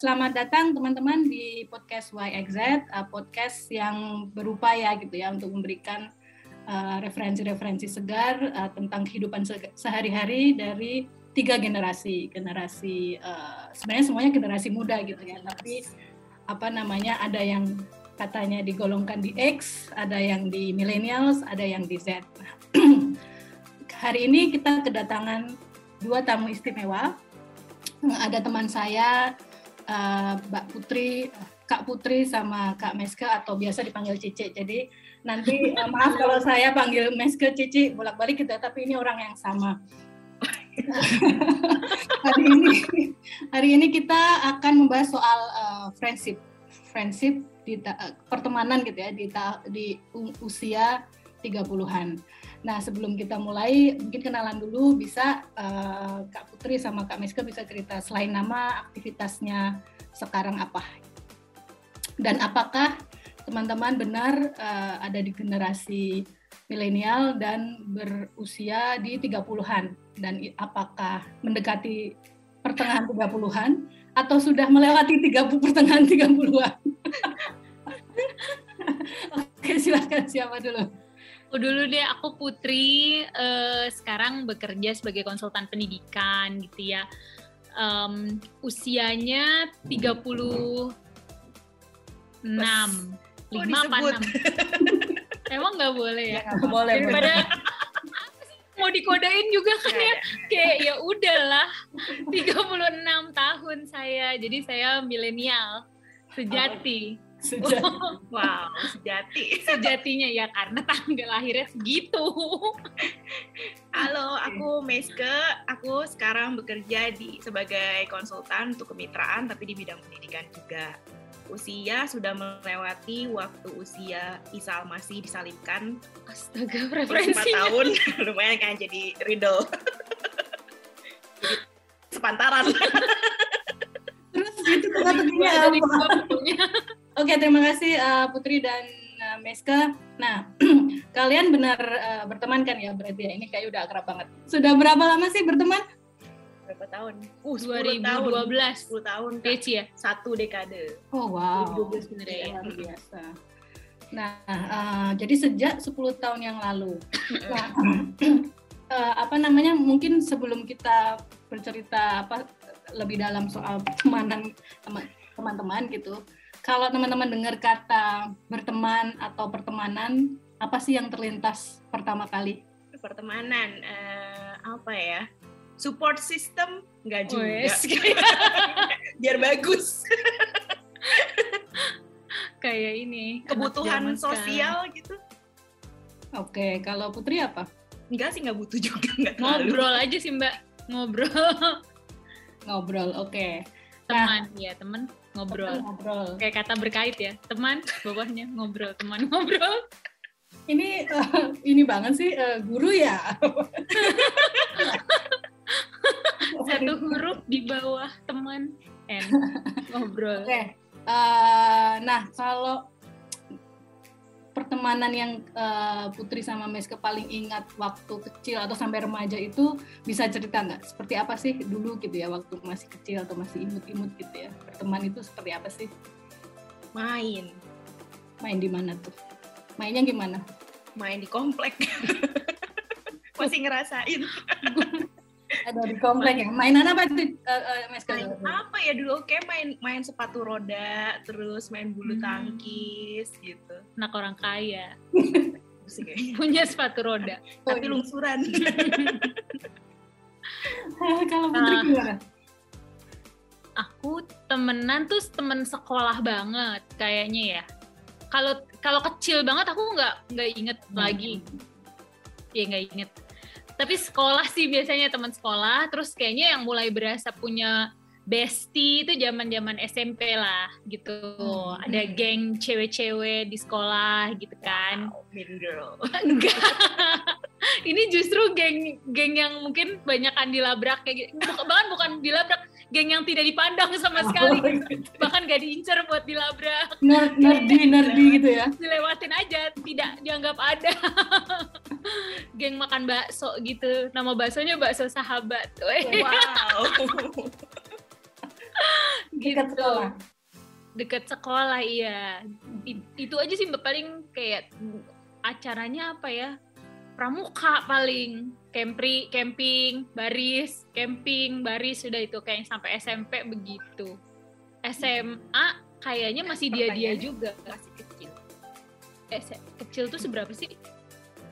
Selamat datang teman-teman di podcast YXZ, uh, podcast yang berupaya gitu ya untuk memberikan uh, referensi-referensi segar uh, tentang kehidupan se sehari-hari dari tiga generasi, generasi sebenarnya semuanya generasi muda gitu ya, tapi apa namanya ada yang katanya digolongkan di X, ada yang di millennials, ada yang di Z. Hari ini kita kedatangan dua tamu istimewa. Ada teman saya uh, Mbak Putri, Kak Putri sama Kak Meske atau biasa dipanggil Cici. Jadi nanti uh, maaf kalau saya panggil Meske Cici bolak-balik gitu, tapi ini orang yang sama. hari ini hari ini kita akan membahas soal uh, friendship, friendship di uh, pertemanan gitu ya di di usia 30-an. Nah, sebelum kita mulai, mungkin kenalan dulu bisa uh, Kak Putri sama Kak Meska bisa cerita selain nama, aktivitasnya sekarang apa? Dan apakah teman-teman benar uh, ada di generasi milenial dan berusia di 30-an? Dan apakah mendekati pertengahan 30-an atau sudah melewati 30 pertengahan 30-an? Oke, silakan siapa dulu? Aku dulu deh, aku Putri, uh, sekarang bekerja sebagai konsultan pendidikan gitu ya. Um, usianya 36. Lima 5 apa 6? Emang nggak boleh ya? ya boleh. Daripada mau dikodain juga kan ya, ya. kayak ya udahlah 36 tahun saya jadi saya milenial sejati Sejati. wow, sejati. Sejatinya ya karena tanggal lahirnya segitu. Halo, aku Meske. Aku sekarang bekerja di sebagai konsultan untuk kemitraan tapi di bidang pendidikan juga. Usia sudah melewati waktu usia Isal masih disalibkan. Astaga, preferensinya. 4 tahun. Lumayan kan jadi riddle. jadi sepantaran. Terus gitu tengah-tengahnya apa? Oke, terima kasih uh, Putri dan uh, Meska. Nah, kalian benar uh, berteman kan ya berarti ya? Ini kayak udah akrab banget. Sudah berapa lama sih berteman? Berapa tahun? Uh, 2012. Tahun. 10 tahun. Peci ya? Satu dekade. Oh, wow. 2012 sebenarnya ya. Luar biasa. Nah, uh, jadi sejak 10 tahun yang lalu. nah, uh, apa namanya? Mungkin sebelum kita bercerita apa lebih dalam soal pertemanan teman-teman gitu kalau teman-teman dengar kata berteman atau pertemanan, apa sih yang terlintas pertama kali? Pertemanan, uh, apa ya? Support system nggak juga. Yes. Biar bagus. Kayak ini. Kebutuhan sosial gitu. Oke, kalau Putri apa? Enggak sih, nggak butuh juga. Nggak Ngobrol aja sih Mbak. Ngobrol. Ngobrol, oke. Okay. Teman, nah, ya teman ngobrol. ngobrol. Kayak kata berkait ya, teman bawahnya ngobrol, teman ngobrol. Ini uh, ini banget sih uh, guru ya. Satu huruf di bawah teman N ngobrol. Oke. Okay. Uh, nah kalau pertemanan yang uh, Putri sama Meske paling ingat waktu kecil atau sampai remaja itu bisa cerita nggak? Seperti apa sih dulu gitu ya waktu masih kecil atau masih imut-imut gitu ya? Berteman itu seperti apa sih? Main. Main di mana tuh? Mainnya gimana? Main di komplek. masih ngerasain. ada di komplek ya. Mainan apa itu uh, uh, main apa ya dulu kayak main main sepatu roda, terus main bulu hmm. tangkis gitu. Anak orang kaya. Punya sepatu roda, oh, tapi iya. lungsuran. Kalau Putri uh, gimana? Aku temenan tuh temen sekolah banget kayaknya ya. Kalau kalau kecil banget aku nggak nggak inget hmm. lagi. Ya nggak inget tapi sekolah sih biasanya teman sekolah. Terus kayaknya yang mulai berasa punya bestie itu zaman zaman SMP lah gitu. Hmm. ada geng cewek-cewek di sekolah gitu kan. Wow, mean girl. Enggak. Ini justru geng geng yang mungkin banyak kan dilabrak kayak gitu. Bahkan bukan dilabrak geng yang tidak dipandang sama sekali. oh, gitu. bahkan gak diincar buat dilabrak. Nerd, nerdy nerdy gitu ya? dilewatin aja tidak dianggap ada geng makan bakso gitu nama baksonya bakso sahabat wow Dekat gitu. sekolah. Dekat sekolah iya. Itu aja sih paling kayak acaranya apa ya? Pramuka paling camping, camping, baris, camping, baris sudah itu kayak sampai SMP begitu. SMA kayaknya masih dia-dia juga. Masih kecil. S- kecil tuh seberapa sih?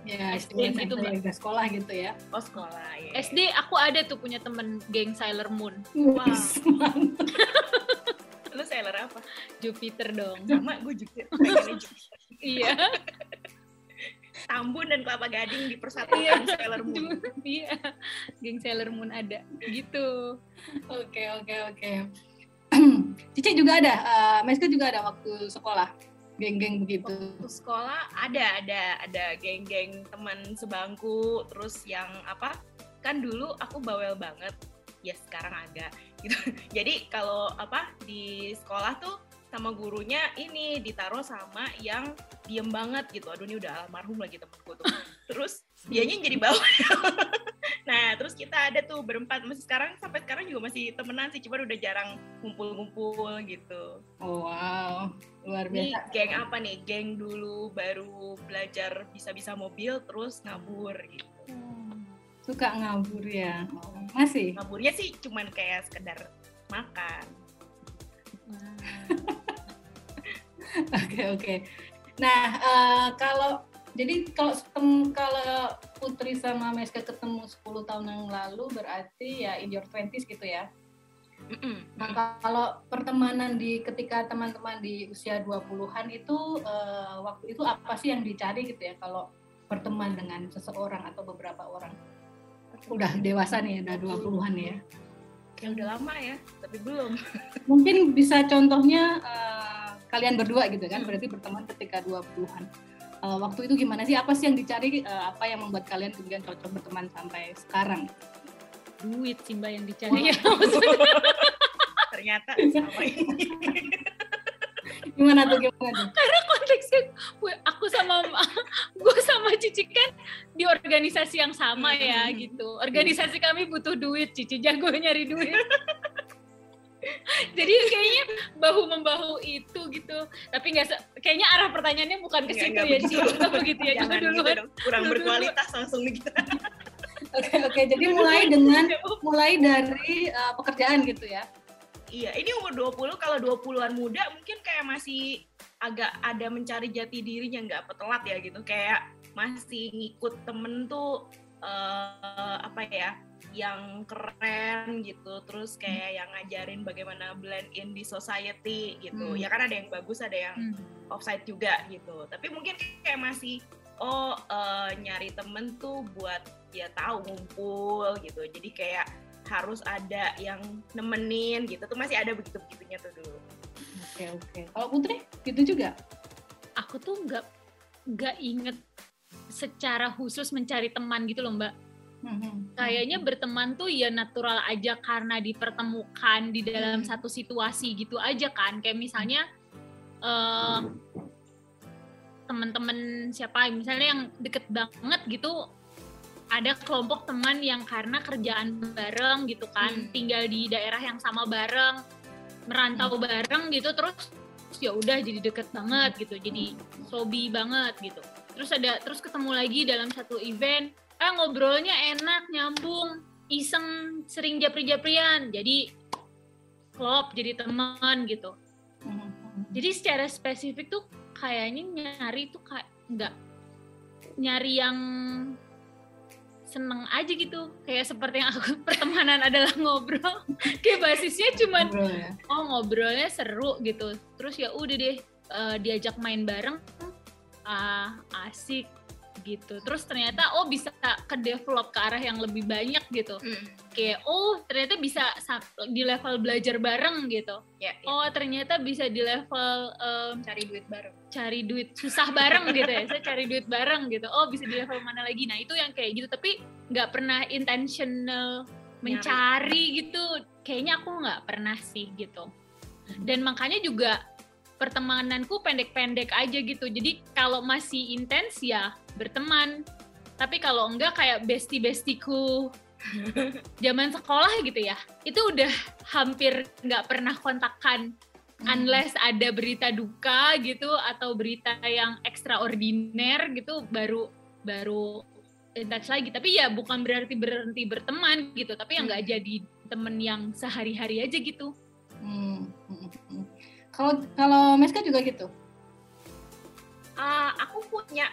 Ya, SD gitu, Mbak. gitu, sekolah gitu ya. Oh sekolah ya. SD aku ada tuh punya temen geng Sailor Moon, mantap. Lu sailor apa? Jupiter dong. Sama gue juga. iya. Tambun dan Kelapa Gading dipersatukan Iya. Sailor Moon. Iya, geng Sailor Moon ada gitu. Oke, oke, oke. Cici juga ada, eh, Meska juga ada waktu sekolah, geng-geng begitu. Waktu sekolah ada ada ada geng-geng teman sebangku terus yang apa kan dulu aku bawel banget. Ya sekarang agak. Gitu. Jadi kalau apa di sekolah tuh sama gurunya ini ditaruh sama yang diem banget gitu. Aduh ini udah almarhum lagi temenku tuh. Terus dianya jadi bawel nah terus kita ada tuh berempat masih sekarang sampai sekarang juga masih temenan sih cuma udah jarang ngumpul-ngumpul gitu Oh, wow, luar ini biasa. geng apa nih? Geng dulu baru belajar bisa-bisa mobil terus ngabur gitu. Suka ngabur ya. Oh, masih? Ngaburnya sih cuman kayak sekedar makan. Oke, oke. Nah, eh, kalau jadi kalau setem- kalau Putri sama Meska ketemu 10 tahun yang lalu berarti ya in your 20s gitu ya. Nah, kalau pertemanan di ketika teman-teman di usia 20-an itu eh, waktu itu apa sih yang dicari gitu ya kalau berteman dengan seseorang atau beberapa orang? Udah dewasa nih, udah 20-an ya. Ya udah lama ya, tapi belum. Mungkin bisa contohnya eh, kalian berdua gitu kan, berarti berteman ketika 20-an. Eh, waktu itu gimana sih? Apa sih yang dicari? eh, apa yang membuat kalian kemudian cocok berteman sampai sekarang? Duit sih mbak yang dicari ya. Ternyata sama ini. Gimana tuh? Gimana tuh? konteksnya gue aku sama gue sama Cici kan di organisasi yang sama ya Hmm. gitu organisasi kami butuh duit Cici jago nyari duit jadi kayaknya bahu membahu itu gitu tapi nggak se- kayaknya arah pertanyaannya bukan ke situ ya Nggak begitu ya Jangan coba gitu dong, kurang Dulu, dulu. berkualitas langsung gitu. Oke, oke. Jadi mulai dengan mulai dari eh, pekerjaan gitu ya. Iya, ini umur 20 kalau 20-an muda mungkin kayak masih agak ada mencari jati dirinya nggak petelat ya gitu. Kayak masih ngikut temen tuh eh, apa ya yang keren gitu terus kayak yang ngajarin bagaimana blend in di society gitu Hmm. ya kan ada yang bagus ada yang Hmm. offside juga gitu tapi mungkin kayak masih oh eh, nyari temen tuh buat ya tahu ngumpul gitu jadi kayak harus ada yang nemenin gitu tuh masih ada begitu begitunya tuh dulu Oke, oke. Kalau Putri gitu juga. aku tuh nggak nggak inget secara khusus mencari teman gitu loh mbak Mhm. kayaknya berteman tuh ya natural aja karena dipertemukan di dalam Hmm. satu situasi gitu aja kan kayak misalnya eh teman-teman siapa misalnya yang deket banget gitu ada kelompok teman yang karena kerjaan bareng gitu kan Hmm. tinggal di daerah yang sama bareng merantau bareng gitu terus ya udah jadi deket banget gitu jadi sobi banget gitu terus ada terus ketemu lagi dalam satu event ah ngobrolnya enak nyambung iseng sering japri-japrian. Jadi klop jadi teman gitu. Jadi secara spesifik tuh kayaknya nyari tuh kayak nggak nyari yang seneng aja gitu. Kayak seperti yang aku pertemanan adalah ngobrol. Kayak basisnya cuman Ngobrol ya. oh ngobrolnya seru gitu. Terus ya udah deh eh, diajak main bareng. Ah asik gitu. Terus ternyata oh bisa ke develop ke arah yang lebih banyak gitu. Kayak oh ternyata bisa sa- di level belajar bareng gitu. Ya, ya. oh ternyata bisa di level em, cari duit bareng. cari duit susah bareng gitu ya. Saya cari duit bareng gitu. Oh bisa di level mana lagi? Nah itu yang kayak gitu. Tapi nggak pernah intentional mencari gitu. Kayaknya aku nggak pernah sih gitu. Dan makanya juga pertemananku pendek-pendek aja gitu. Jadi kalau masih intens ya berteman tapi kalau enggak kayak bestie bestiku zaman sekolah gitu ya itu udah hampir nggak pernah kontakkan Hmm. unless ada berita duka gitu atau berita yang extraordiner gitu baru baru in touch lagi tapi ya bukan berarti berhenti berteman gitu tapi yang nggak Hmm. jadi temen yang sehari-hari aja gitu Hmm, hmm, hmm. Kalau kalau Meska juga gitu. Ah, aku punya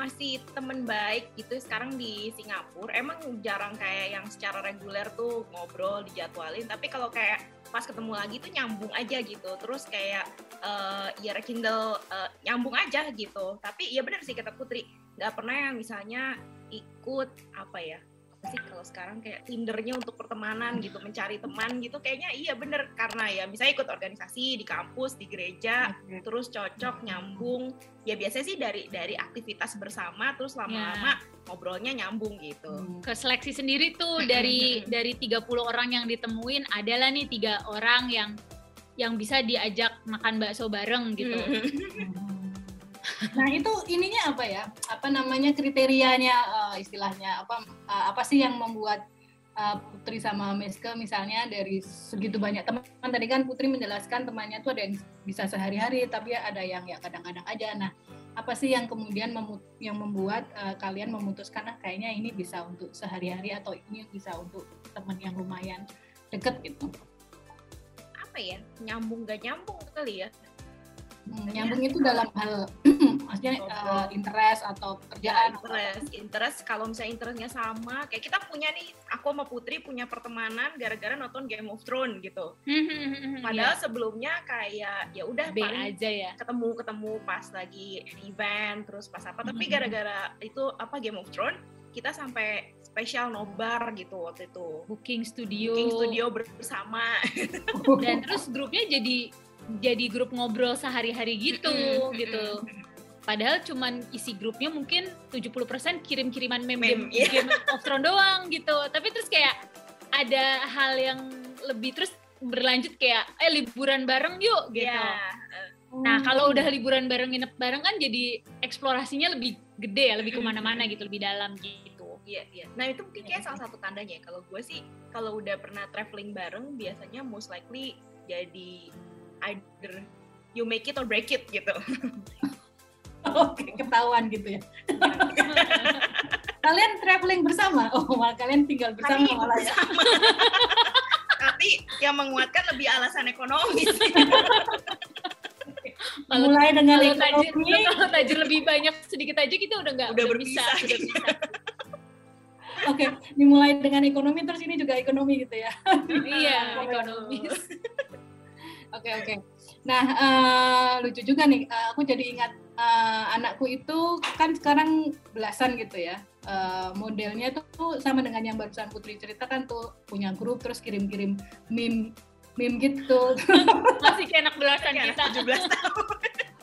masih temen baik gitu sekarang di Singapura emang jarang kayak yang secara reguler tuh ngobrol dijadwalin tapi kalau kayak pas ketemu lagi tuh nyambung aja gitu. Terus kayak eh ya rekindle eh, nyambung aja gitu. Tapi ya benar sih kata Putri nggak pernah yang misalnya ikut apa ya sih kalau sekarang kayak Tindernya untuk pertemanan gitu mencari teman gitu kayaknya iya bener. Karena ya bisa ikut organisasi di kampus di gereja terus cocok nyambung. Ya biasanya sih dari dari aktivitas bersama terus lama-lama ngobrolnya nyambung gitu. Hmm. ke seleksi sendiri tuh dari dari 30 orang yang ditemuin adalah nih tiga orang yang yang bisa diajak makan bakso bareng gitu Nah itu ininya apa ya? Apa namanya kriterianya eh, istilahnya apa eh, apa sih yang membuat eh, Putri sama Meske misalnya dari segitu banyak teman tadi kan Putri menjelaskan temannya tuh ada yang bisa sehari-hari tapi ada yang ya kadang-kadang aja. Nah apa sih yang kemudian yang membuat eh, kalian memutuskan ah kayaknya ini bisa untuk sehari-hari atau ini bisa untuk teman yang lumayan deket gitu? apa ya nyambung gak nyambung kali ya Hmm, nyambung itu dalam hal maksudnya eh, Ngobrol. interest atau pekerjaan atau apa? interest interest. Kalau misalnya interestnya sama kayak kita punya nih aku sama Putri punya pertemanan gara-gara nonton Game of Thrones gitu. Padahal sebelumnya kayak ya udah paling aja ya. ketemu ketemu pas lagi event terus pas apa. Tapi gara-gara itu apa Game of Thrones kita sampai spesial nobar gitu waktu itu. Booking studio. King Studio bersama. Dan terus grupnya jadi jadi grup ngobrol sehari-hari gitu gitu padahal cuman isi grupnya mungkin 70% kirim-kiriman meme, Meme, game, iya. Game of Thrones doang gitu tapi terus kayak ada hal yang lebih terus berlanjut kayak eh liburan bareng yuk gitu ya nah kalau udah liburan bareng nginep bareng kan jadi eksplorasinya lebih gede ya lebih ke mana-mana gitu lebih dalam gitu Iya, iya. Nah itu mungkin kayak salah satu tandanya. ya. Kalau gue sih, kalau udah pernah traveling bareng, biasanya most likely jadi either you make it or break it gitu. Oke, ketahuan gitu ya. Kalian traveling bersama? Oh, malah kalian tinggal bersama Kami malah ya. bersama. Tapi yang menguatkan lebih alasan ekonomi. Kalau- Mulai dengan kalau tajir, ekonomi, kalau tajir lebih banyak sedikit aja kita udah nggak Udah bisa, berpisah. udah bisa. oke, dimulai dengan ekonomi terus ini juga ekonomi gitu ya. iya ekonomis Oke, oke. Nah, eh, lucu juga nih. eh, aku jadi ingat eh, anakku itu kan sekarang belasan gitu ya. Eh, modelnya tuh sama dengan yang barusan Putri ceritakan tuh punya grup terus kirim-kirim meme meme gitu. masih kayak anak belasan Kayak kita 17 tahun.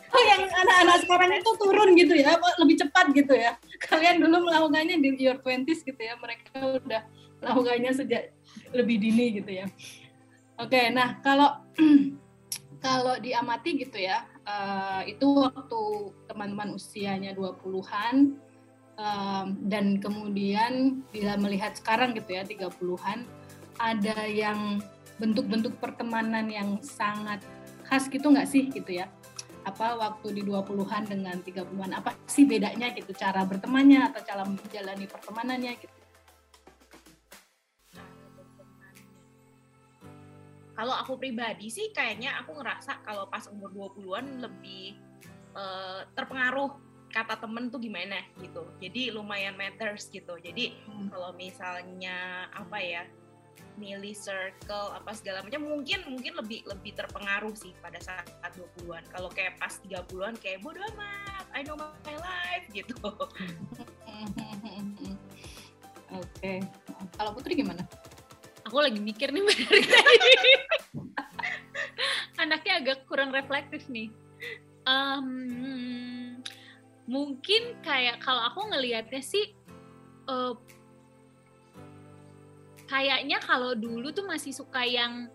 Oh, yang anak-anak sekarang itu turun gitu ya, lebih cepat gitu ya. Kalian dulu melakukannya di your 20s gitu ya, mereka udah melakukannya sejak lebih dini gitu ya. Oke, nah kalau kalau diamati gitu ya, eh, itu waktu teman-teman usianya 20-an em, dan kemudian bila melihat sekarang gitu ya 30-an ada yang bentuk-bentuk pertemanan yang sangat khas gitu nggak sih gitu ya? apa waktu di 20-an dengan 30-an apa sih bedanya gitu cara bertemannya atau cara menjalani pertemanannya gitu. Kalau aku pribadi sih kayaknya aku ngerasa kalau pas umur 20-an lebih eh, terpengaruh kata temen tuh gimana gitu. Jadi lumayan matters gitu. Jadi Hmm. kalau misalnya apa ya milih circle apa segala macam mungkin mungkin lebih lebih terpengaruh sih pada saat 20-an. Kalau kayak pas 30-an kayak bodo amat, I know my life gitu. Oke. Kalau Putri gimana? Aku lagi mikir nih dari tadi anaknya agak kurang reflektif nih Em, mungkin kayak kalau aku ngelihatnya sih eh, kayaknya kalau dulu tuh masih suka yang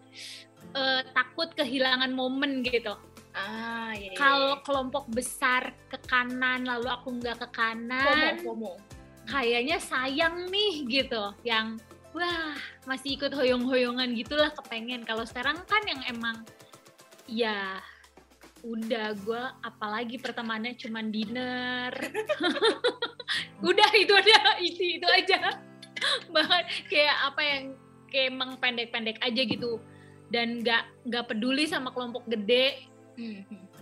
eh, takut kehilangan momen gitu Ah, iya. iya, kalau iya. kelompok besar ke kanan lalu aku nggak ke FOMO, kanan FOMO. kayaknya sayang nih gitu yang wah masih ikut hoyong-hoyongan gitulah kepengen. Kalau sekarang kan yang emang ya udah gue apalagi pertemanannya cuman dinner. Udah itu aja itu itu aja bahkan kayak apa yang kayak emang pendek-pendek aja gitu. Dan nggak nggak peduli sama kelompok gede.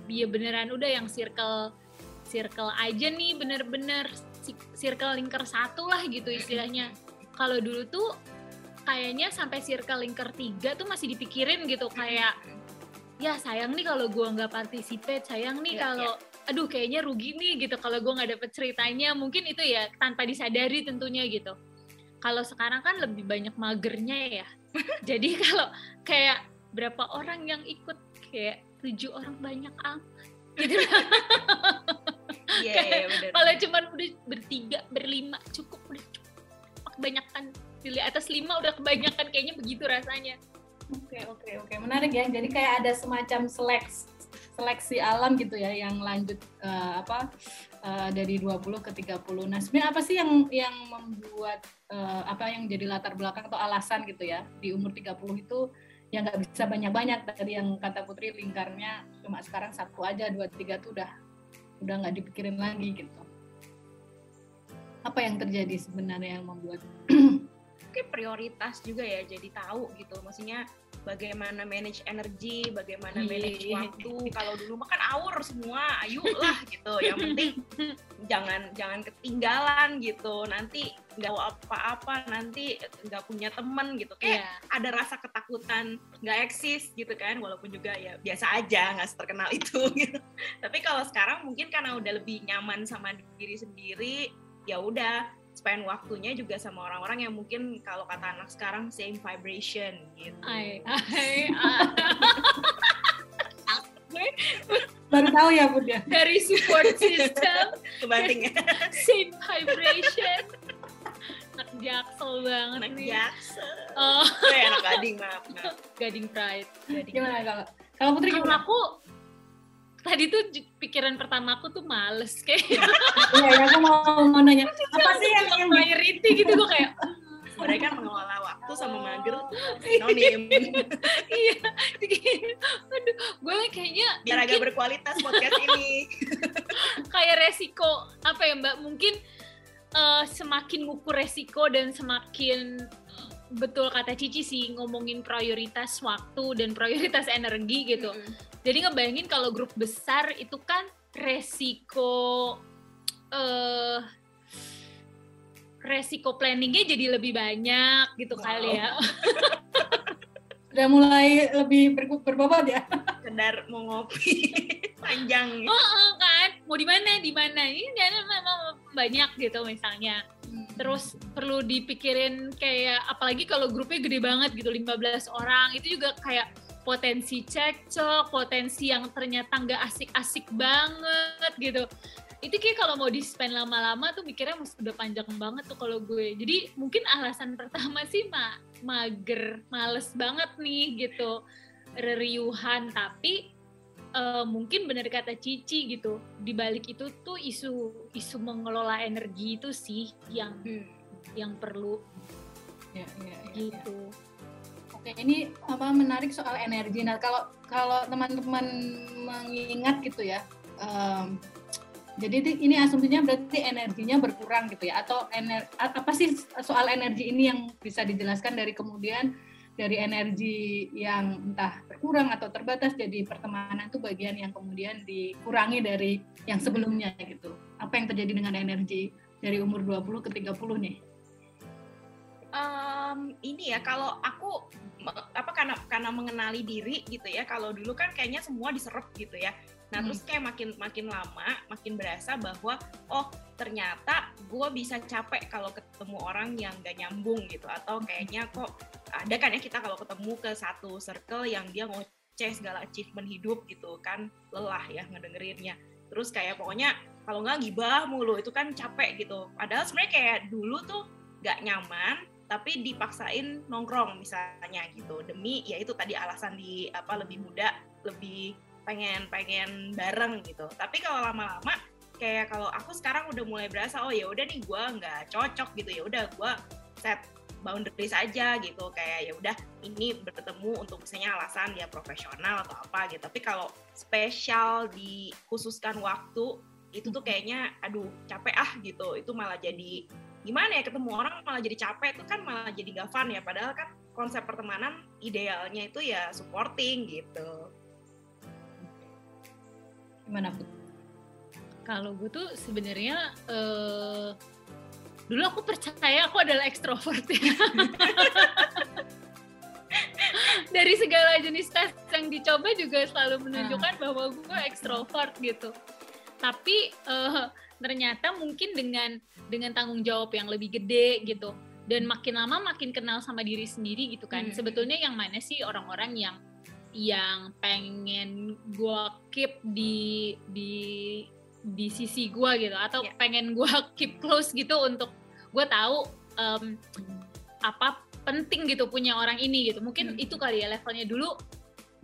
Dia beneran. Udah yang circle circle aja nih bener-bener circle lingkar satu lah gitu istilahnya kalau dulu tuh kayaknya sampai circle lingkar tiga tuh masih dipikirin gitu kayak ya sayang nih kalau gue nggak participate sayang nih ya, kalau ya. aduh kayaknya rugi nih gitu. Kalau gue nggak dapet ceritanya mungkin itu ya tanpa disadari tentunya gitu. Kalau sekarang kan lebih banyak magernya ya. Jadi kalau kayak berapa orang yang ikut kayak tujuh orang banyak amat gitu. Yeah, yeah, kalau cuman udah bertiga berlima cukup udah kebanyakan pilih atas lima udah kebanyakan kayaknya begitu rasanya. Oke oke oke. Menarik ya. Jadi kayak ada semacam seleksi seleksi alam gitu ya yang lanjut uh, apa uh, dari 20 ke 30. Nah, sebenarnya apa sih yang yang membuat uh, apa yang jadi latar belakang atau alasan gitu ya? Di umur 30 itu yang nggak bisa banyak-banyak tadi yang kata Putri lingkarnya cuma sekarang satu aja dua tiga tuh udah udah nggak dipikirin lagi gitu apa yang terjadi sebenarnya yang membuat mungkin prioritas juga ya jadi tahu gitu. Maksudnya bagaimana manage energi bagaimana manage iya. waktu. Kalau dulu makan awur semua ayolah gitu. Yang penting jangan jangan ketinggalan gitu. Nanti nggak apa-apa nanti nggak punya temen gitu. Kayak yeah. ada rasa ketakutan nggak eksis gitu kan. Walaupun juga ya biasa aja nggak terkenal itu gitu. Tapi kalau sekarang mungkin karena udah lebih nyaman sama diri sendiri ya udah spend waktunya juga sama orang-orang yang mungkin kalau kata anak sekarang same vibration gitu. Ay, ay, baru tahu ya bunda dari support system. Kebanting. Same vibration. Anak jaksel banget anak nih. jaksel. Oh. Eh, anak gading maaf, maaf. gading pride gading gimana kalau kalau putri kalau aku tadi tuh pikiran pertama aku tuh males kayak iya ya aku mau mau nanya apa sih yang yang priority gitu gue kayak mereka mengelola waktu sama mager sinonim. iya aduh gue kayaknya biar agak berkualitas podcast ini. Kayak resiko apa ya mbak? Mungkin uh, semakin ngukur resiko dan semakin betul kata Cici sih ngomongin prioritas waktu dan prioritas energi gitu. Mm -hmm. Jadi ngebayangin kalau grup besar itu kan resiko uh, resiko planningnya jadi lebih banyak gitu wow. kali ya. Udah mulai lebih ber berbobot ya. Sekedar mau ngopi panjang. Oh, oh kan, mau di mana di mana ini memang banyak gitu misalnya terus perlu dipikirin kayak apalagi kalau grupnya gede banget gitu 15 orang itu juga kayak potensi cekcok, potensi yang ternyata nggak asik-asik banget gitu. Itu kayak kalau mau di spend lama-lama tuh mikirnya mesti udah panjang banget tuh kalau gue. Jadi mungkin alasan pertama sih ma mager, males banget nih gitu reriuhan tapi uh, mungkin benar kata Cici gitu di balik itu tuh isu isu mengelola energi itu sih yang hmm. yang perlu ya, ya, ya, gitu. Ya. Oke ini apa menarik soal energi. Nah kalau kalau teman-teman mengingat gitu ya. Um, jadi ini asumsinya berarti energinya berkurang gitu ya atau ener apa sih soal energi ini yang bisa dijelaskan dari kemudian dari energi yang entah berkurang atau terbatas jadi pertemanan itu bagian yang kemudian dikurangi dari yang sebelumnya gitu. Apa yang terjadi dengan energi dari umur 20 ke 30 nih? Um, ini ya kalau aku apa karena karena mengenali diri gitu ya kalau dulu kan kayaknya semua diserap gitu ya Nah hmm. terus kayak makin makin lama makin berasa bahwa oh ternyata gue bisa capek kalau ketemu orang yang gak nyambung gitu atau kayaknya kok ada kan ya kita kalau ketemu ke satu circle yang dia ngoceh segala achievement hidup gitu kan lelah ya ngedengerinnya. Terus kayak pokoknya kalau nggak gibah mulu itu kan capek gitu. Padahal sebenarnya kayak dulu tuh gak nyaman tapi dipaksain nongkrong misalnya gitu. Demi ya itu tadi alasan di apa lebih muda lebih pengen pengen bareng gitu. Tapi kalau lama-lama kayak kalau aku sekarang udah mulai berasa oh ya udah nih gue nggak cocok gitu. Ya udah gue set boundaries aja gitu. Kayak ya udah ini bertemu untuk misalnya alasan dia profesional atau apa gitu. Tapi kalau spesial dikhususkan waktu itu tuh kayaknya aduh capek ah gitu. Itu malah jadi gimana ya ketemu orang malah jadi capek itu kan malah jadi gak fun ya padahal kan konsep pertemanan idealnya itu ya supporting gitu gimana Put? Kalau gue tuh sebenarnya uh, dulu aku percaya aku adalah ekstrovert ya. Dari segala jenis tes yang dicoba juga selalu menunjukkan hmm. bahwa gue ekstrovert gitu. Tapi uh, ternyata mungkin dengan dengan tanggung jawab yang lebih gede gitu dan makin lama makin kenal sama diri sendiri gitu kan. Hmm. Sebetulnya yang mana sih orang-orang yang yang pengen gue keep di di di sisi gue gitu atau yeah. pengen gue keep close gitu untuk gue tahu um, apa penting gitu punya orang ini gitu mungkin hmm. itu kali ya levelnya dulu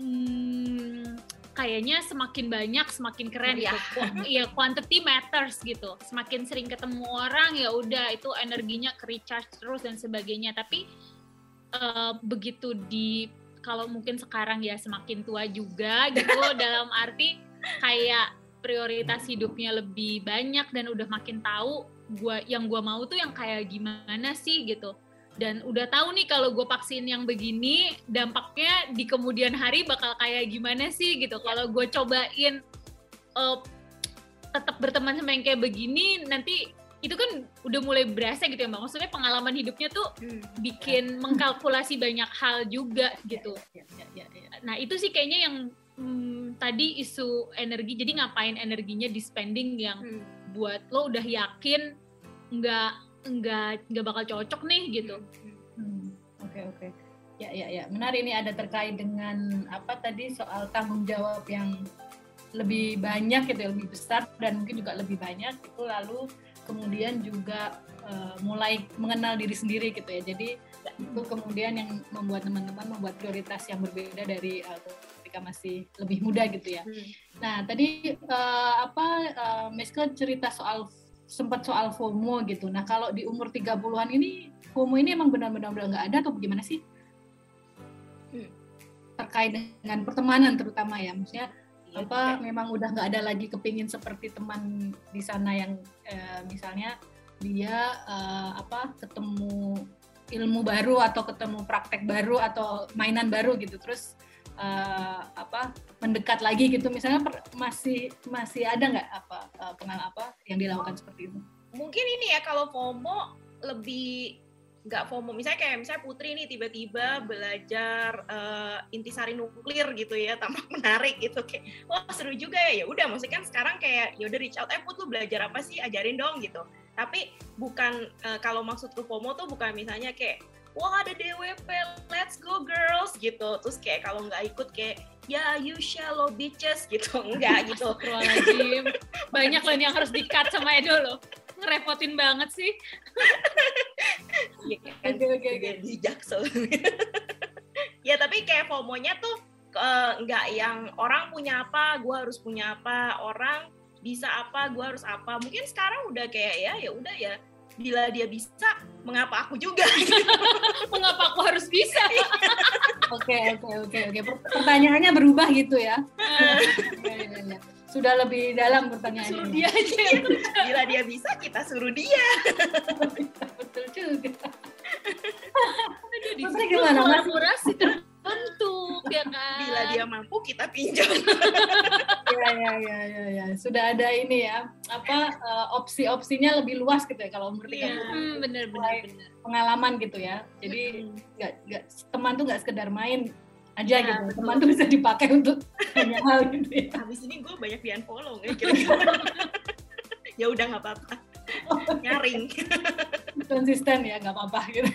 hmm, kayaknya semakin banyak semakin keren ya. gitu. Ya quantity matters gitu. Semakin sering ketemu orang ya udah itu energinya ke recharge terus dan sebagainya. Tapi uh, begitu di kalau mungkin sekarang ya semakin tua juga gitu dalam arti kayak prioritas hidupnya lebih banyak dan udah makin tahu gua yang gua mau tuh yang kayak gimana sih gitu dan udah tahu nih kalau gue vaksin yang begini dampaknya di kemudian hari bakal kayak gimana sih gitu. Kalau gue cobain uh, tetap berteman sama yang kayak begini nanti itu kan udah mulai berasa gitu ya mbak. Maksudnya pengalaman hidupnya tuh hmm. bikin mengkalkulasi banyak hal juga gitu. ya, ya, ya, nah itu sih kayaknya yang hmm, tadi isu energi. Jadi ngapain energinya di spending yang hmm. buat lo udah yakin nggak nggak nggak bakal cocok nih gitu. Hmm, hmm. Oke oke. Ya ya ya. Menarik ini ada terkait dengan apa tadi soal tanggung jawab yang lebih banyak gitu, ya, lebih besar dan mungkin juga lebih banyak itu lalu kemudian juga uh, mulai mengenal diri sendiri gitu ya. Jadi itu kemudian yang membuat teman-teman membuat prioritas yang berbeda dari uh, ketika masih lebih muda gitu ya. Hmm. Nah, tadi uh, apa uh, Meska cerita soal sempat soal FOMO gitu. Nah, kalau di umur 30-an ini FOMO ini emang benar-benar udah nggak ada atau bagaimana sih? Hmm. Terkait dengan pertemanan terutama ya, maksudnya ya, apa ya. memang udah nggak ada lagi kepingin seperti teman di sana yang eh, misalnya dia eh, apa ketemu ilmu baru atau ketemu praktek baru atau mainan baru gitu terus uh, apa mendekat lagi gitu. Misalnya per, masih masih ada nggak apa uh, pengal apa yang dilakukan seperti itu? Mungkin ini ya kalau FOMO lebih nggak FOMO. Misalnya kayak misalnya Putri nih tiba-tiba belajar uh, intisari nuklir gitu ya tampak menarik gitu. Kayak wah seru juga ya. Ya udah maksudnya kan sekarang kayak ya udah reach out eh Put lu belajar apa sih? Ajarin dong gitu. Tapi bukan uh, kalau maksud tuh FOMO tuh bukan misalnya kayak wah ada DWP, let's go girls gitu. Terus kayak kalau nggak ikut kayak ya you shallow bitches gitu, enggak gitu. Banyak loh yang harus di-cut sama Edo loh. Ngerepotin banget sih. Iya kan, oke oke di jaksel. ya tapi kayak FOMO-nya tuh uh, nggak yang orang punya apa, gue harus punya apa, orang bisa apa, gue harus apa. Mungkin sekarang udah kayak ya ya udah ya bila dia bisa, mengapa aku juga? mengapa aku harus bisa? Oke, oke, oke, oke. Pertanyaannya berubah gitu ya. Sudah lebih dalam pertanyaannya. Suruh dia aja. Bila dia bisa, kita suruh dia. Betul juga. Aduh, gimana? Kolaborasi terbentuk ya kan. Bila dia mampu, kita pinjam. ya, ya, ya, ya, ya. Sudah ada ini ya, apa uh, opsi-opsinya lebih luas gitu ya kalau umur tiga hmm, bener, bener, bener. pengalaman gitu ya. Jadi nggak hmm. nggak teman tuh nggak sekedar main aja ya, gitu. Betul. Teman tuh bisa dipakai untuk banyak hal gitu ya. Habis ini gue banyak di unfollow ya. ya udah nggak apa-apa. Nyaring. Konsisten ya nggak apa-apa gitu.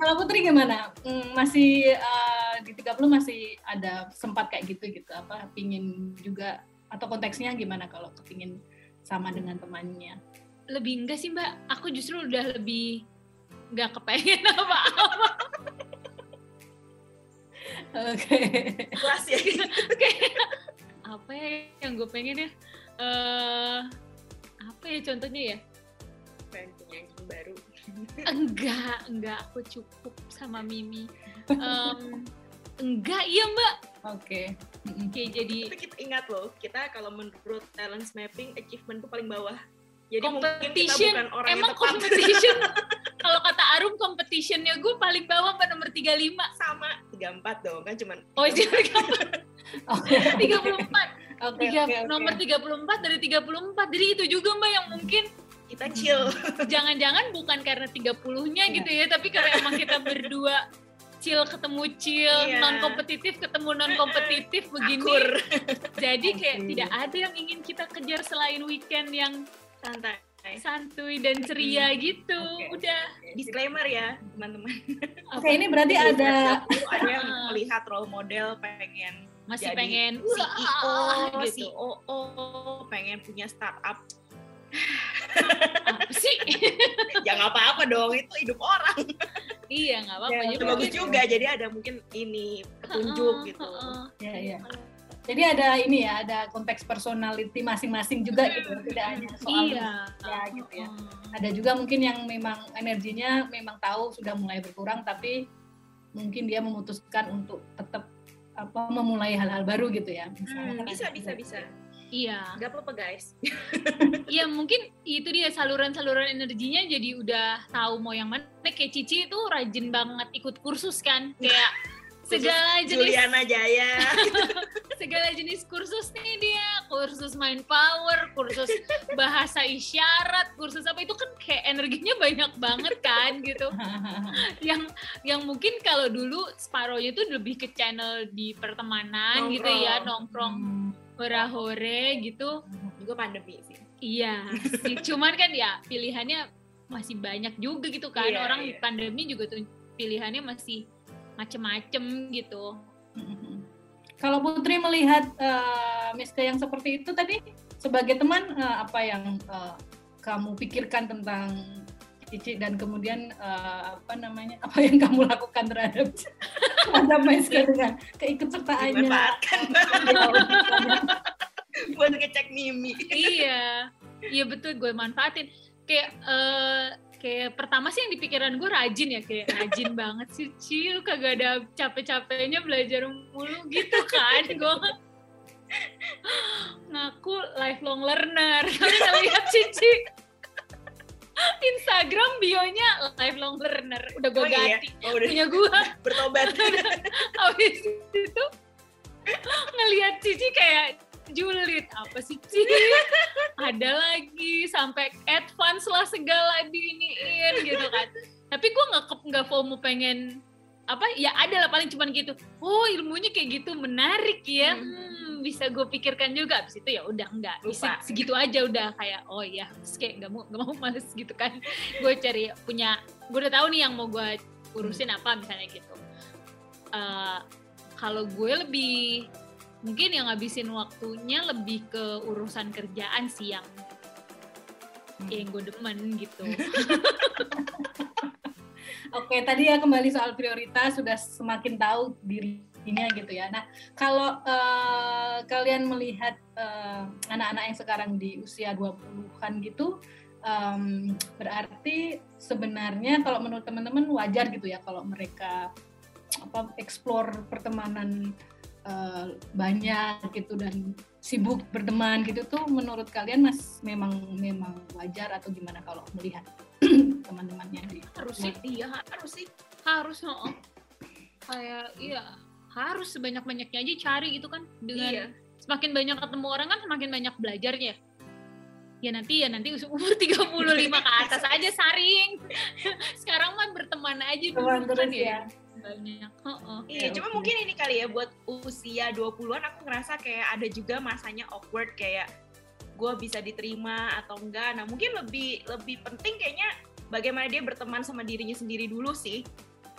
Kalau Putri gimana? Hmm, masih uh, di 30 masih ada sempat kayak gitu gitu apa pingin juga atau konteksnya gimana kalau kepingin sama dengan temannya? Lebih enggak sih mbak, aku justru udah lebih nggak kepengen apa-apa. Oke. Kelas ya. Kayak apa ya yang gue pengen ya? Uh, apa ya contohnya ya? Pengen punya anjing baru. enggak enggak aku cukup sama Mimi um, enggak iya mbak. Oke. Okay. Oke, jadi tapi kita ingat loh kita kalau menurut talent mapping achievement tuh paling bawah. Jadi competition, mungkin kita bukan orang emang yang tepat. competition? Kalau kata Arum competitionnya gue paling bawah mbak nomor 35 sama 34 dong kan cuman oh iya 34 34 Okay, Tiga, okay, okay. nomor 34 dari 34 jadi itu juga mbak yang mungkin kita chill. Jangan-jangan bukan karena 30-nya yeah. gitu ya tapi karena emang kita berdua chill ketemu chill yeah. non kompetitif ketemu non kompetitif begini Akur. jadi kayak okay. tidak ada yang ingin kita kejar selain weekend yang santai santuy dan ceria gitu okay. udah disclaimer ya teman-teman oke okay, ini berarti ada ada yang melihat role model pengen masih jadi pengen CEO, gitu. COO, pengen punya startup. Apa sih? ya nggak apa-apa dong, itu hidup orang. iya nggak apa-apa. Ya, bagus juga, jadi ada mungkin ini petunjuk gitu. Iya iya. Jadi ada ini ya, ada konteks personality masing-masing juga gitu, tidak hanya soal iya. ya gitu ya. Ada juga mungkin yang memang energinya memang tahu sudah mulai berkurang, tapi mungkin dia memutuskan untuk tetap apa memulai hal-hal baru gitu ya hmm, bisa bisa bisa Iya. Gak apa-apa guys. Iya mungkin itu dia saluran-saluran energinya jadi udah tahu mau yang mana. Kayak Cici itu rajin banget ikut kursus kan. Kayak segala jenis Juliana Jaya segala jenis kursus nih dia kursus main power kursus bahasa isyarat kursus apa itu kan kayak energinya banyak banget kan gitu yang yang mungkin kalau dulu separohnya itu lebih ke channel di pertemanan nongkrong. gitu ya nongkrong hore-hore gitu juga pandemi sih iya cuman kan ya pilihannya masih banyak juga gitu kan iya, orang iya. pandemi juga tuh pilihannya masih macem-macem gitu. Kalau Putri melihat uh, Miska yang seperti itu tadi sebagai teman uh, apa yang uh, kamu pikirkan tentang Cici dan kemudian uh, apa namanya apa yang kamu lakukan terhadap terhadap Miska dengan keikutsertaannya? buat ngecek Mimi. iya, iya betul gue manfaatin. Kayak uh, kayak pertama sih yang di pikiran gue rajin ya kayak rajin banget sih Ci lu kagak ada capek-capeknya belajar mulu gitu kan gue ngaku lifelong learner kalian lihat Cici Instagram bionya lifelong learner udah gue oh, iya? ganti iya? oh, udah. punya gue bertobat habis itu ngelihat Cici kayak julid. Apa sih sih ada lagi sampai advance lah segala diiniin gitu kan. Tapi gue nggak nggak FOMO pengen apa ya ada lah paling cuman gitu. Oh ilmunya kayak gitu menarik ya. Hmm, hmm bisa gue pikirkan juga. Abis itu ya udah enggak bisa segitu aja udah kayak oh ya kayak nggak mau nggak mau males gitu kan. Gue cari punya gue udah tahu nih yang mau gue urusin apa misalnya gitu. Uh, kalau gue lebih mungkin yang ngabisin waktunya lebih ke urusan kerjaan sih yang hmm. yang gue demen gitu. Oke, tadi ya kembali soal prioritas sudah semakin tahu dirinya gitu ya. Nah, kalau uh, kalian melihat eh, anak-anak yang sekarang di usia 20-an gitu, um, berarti sebenarnya kalau menurut teman-teman wajar gitu ya kalau mereka apa explore pertemanan uh, banyak gitu dan sibuk berteman gitu tuh menurut kalian mas memang memang wajar atau gimana kalau melihat teman-temannya? Di harus sih iya harus sih harus oh. kayak iya harus sebanyak banyaknya aja cari gitu kan. Dengan iya. semakin banyak ketemu orang kan semakin banyak belajarnya ya. Nanti ya nanti umur 35 ke atas aja saring. Sekarang mah berteman aja dulu kan ya, ya banyak. Oh, oh. Iya, cuma mungkin ini kali ya buat usia 20-an aku ngerasa kayak ada juga masanya awkward kayak gue bisa diterima atau enggak. Nah, mungkin lebih lebih penting kayaknya bagaimana dia berteman sama dirinya sendiri dulu sih.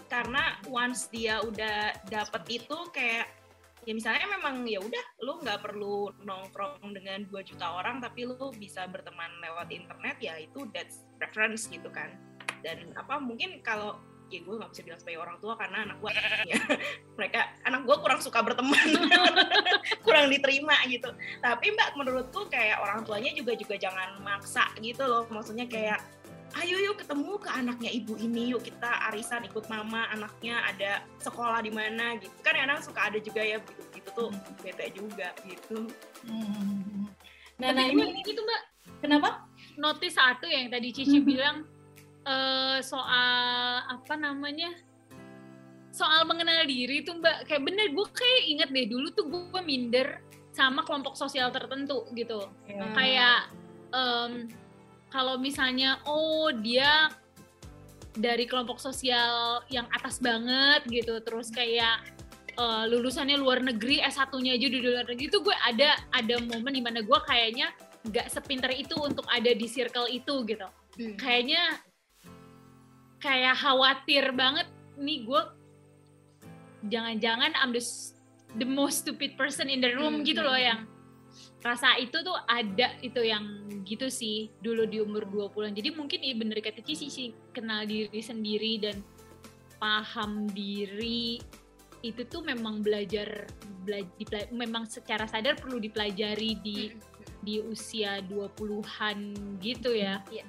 Karena once dia udah dapet itu kayak ya misalnya memang ya udah lu nggak perlu nongkrong dengan 2 juta orang tapi lu bisa berteman lewat internet ya itu that's preference gitu kan dan apa mungkin kalau ya gue nggak bisa bilang sebagai orang tua karena anak gue ya. Mereka anak gue kurang suka berteman. Kurang diterima gitu. Tapi mbak menurutku kayak orang tuanya juga juga jangan maksa gitu loh. Maksudnya kayak ayo yuk ketemu ke anaknya ibu ini. Yuk kita arisan ikut mama anaknya ada sekolah di mana gitu. Kan kadang suka ada juga ya gitu gitu tuh bete juga gitu. Hmm. Nah, Tapi nah gue ini itu mbak. Kenapa? notice satu yang tadi Cici Mhm. bilang eh, soal apa namanya soal mengenal diri tuh mbak kayak bener gue kayak inget deh dulu tuh gue minder sama kelompok sosial tertentu gitu Ya. kayak em, kalau misalnya oh dia dari kelompok sosial yang atas banget gitu terus kayak eh, lulusannya luar negeri S1-nya aja di luar negeri itu gue ada ada momen di mana gue kayaknya nggak sepinter itu untuk ada di circle itu gitu Hmm. kayaknya kayak khawatir banget nih gue jangan-jangan I'm the, the most stupid person in the room Hmm, gitu hmm, loh hmm. yang rasa itu tuh ada itu yang gitu sih dulu di umur 20-an. Jadi mungkin iya bener kata Cici sih kenal diri sendiri dan paham diri itu tuh memang belajar bela- dipela- memang secara sadar perlu dipelajari di di usia 20-an gitu ya. Iya.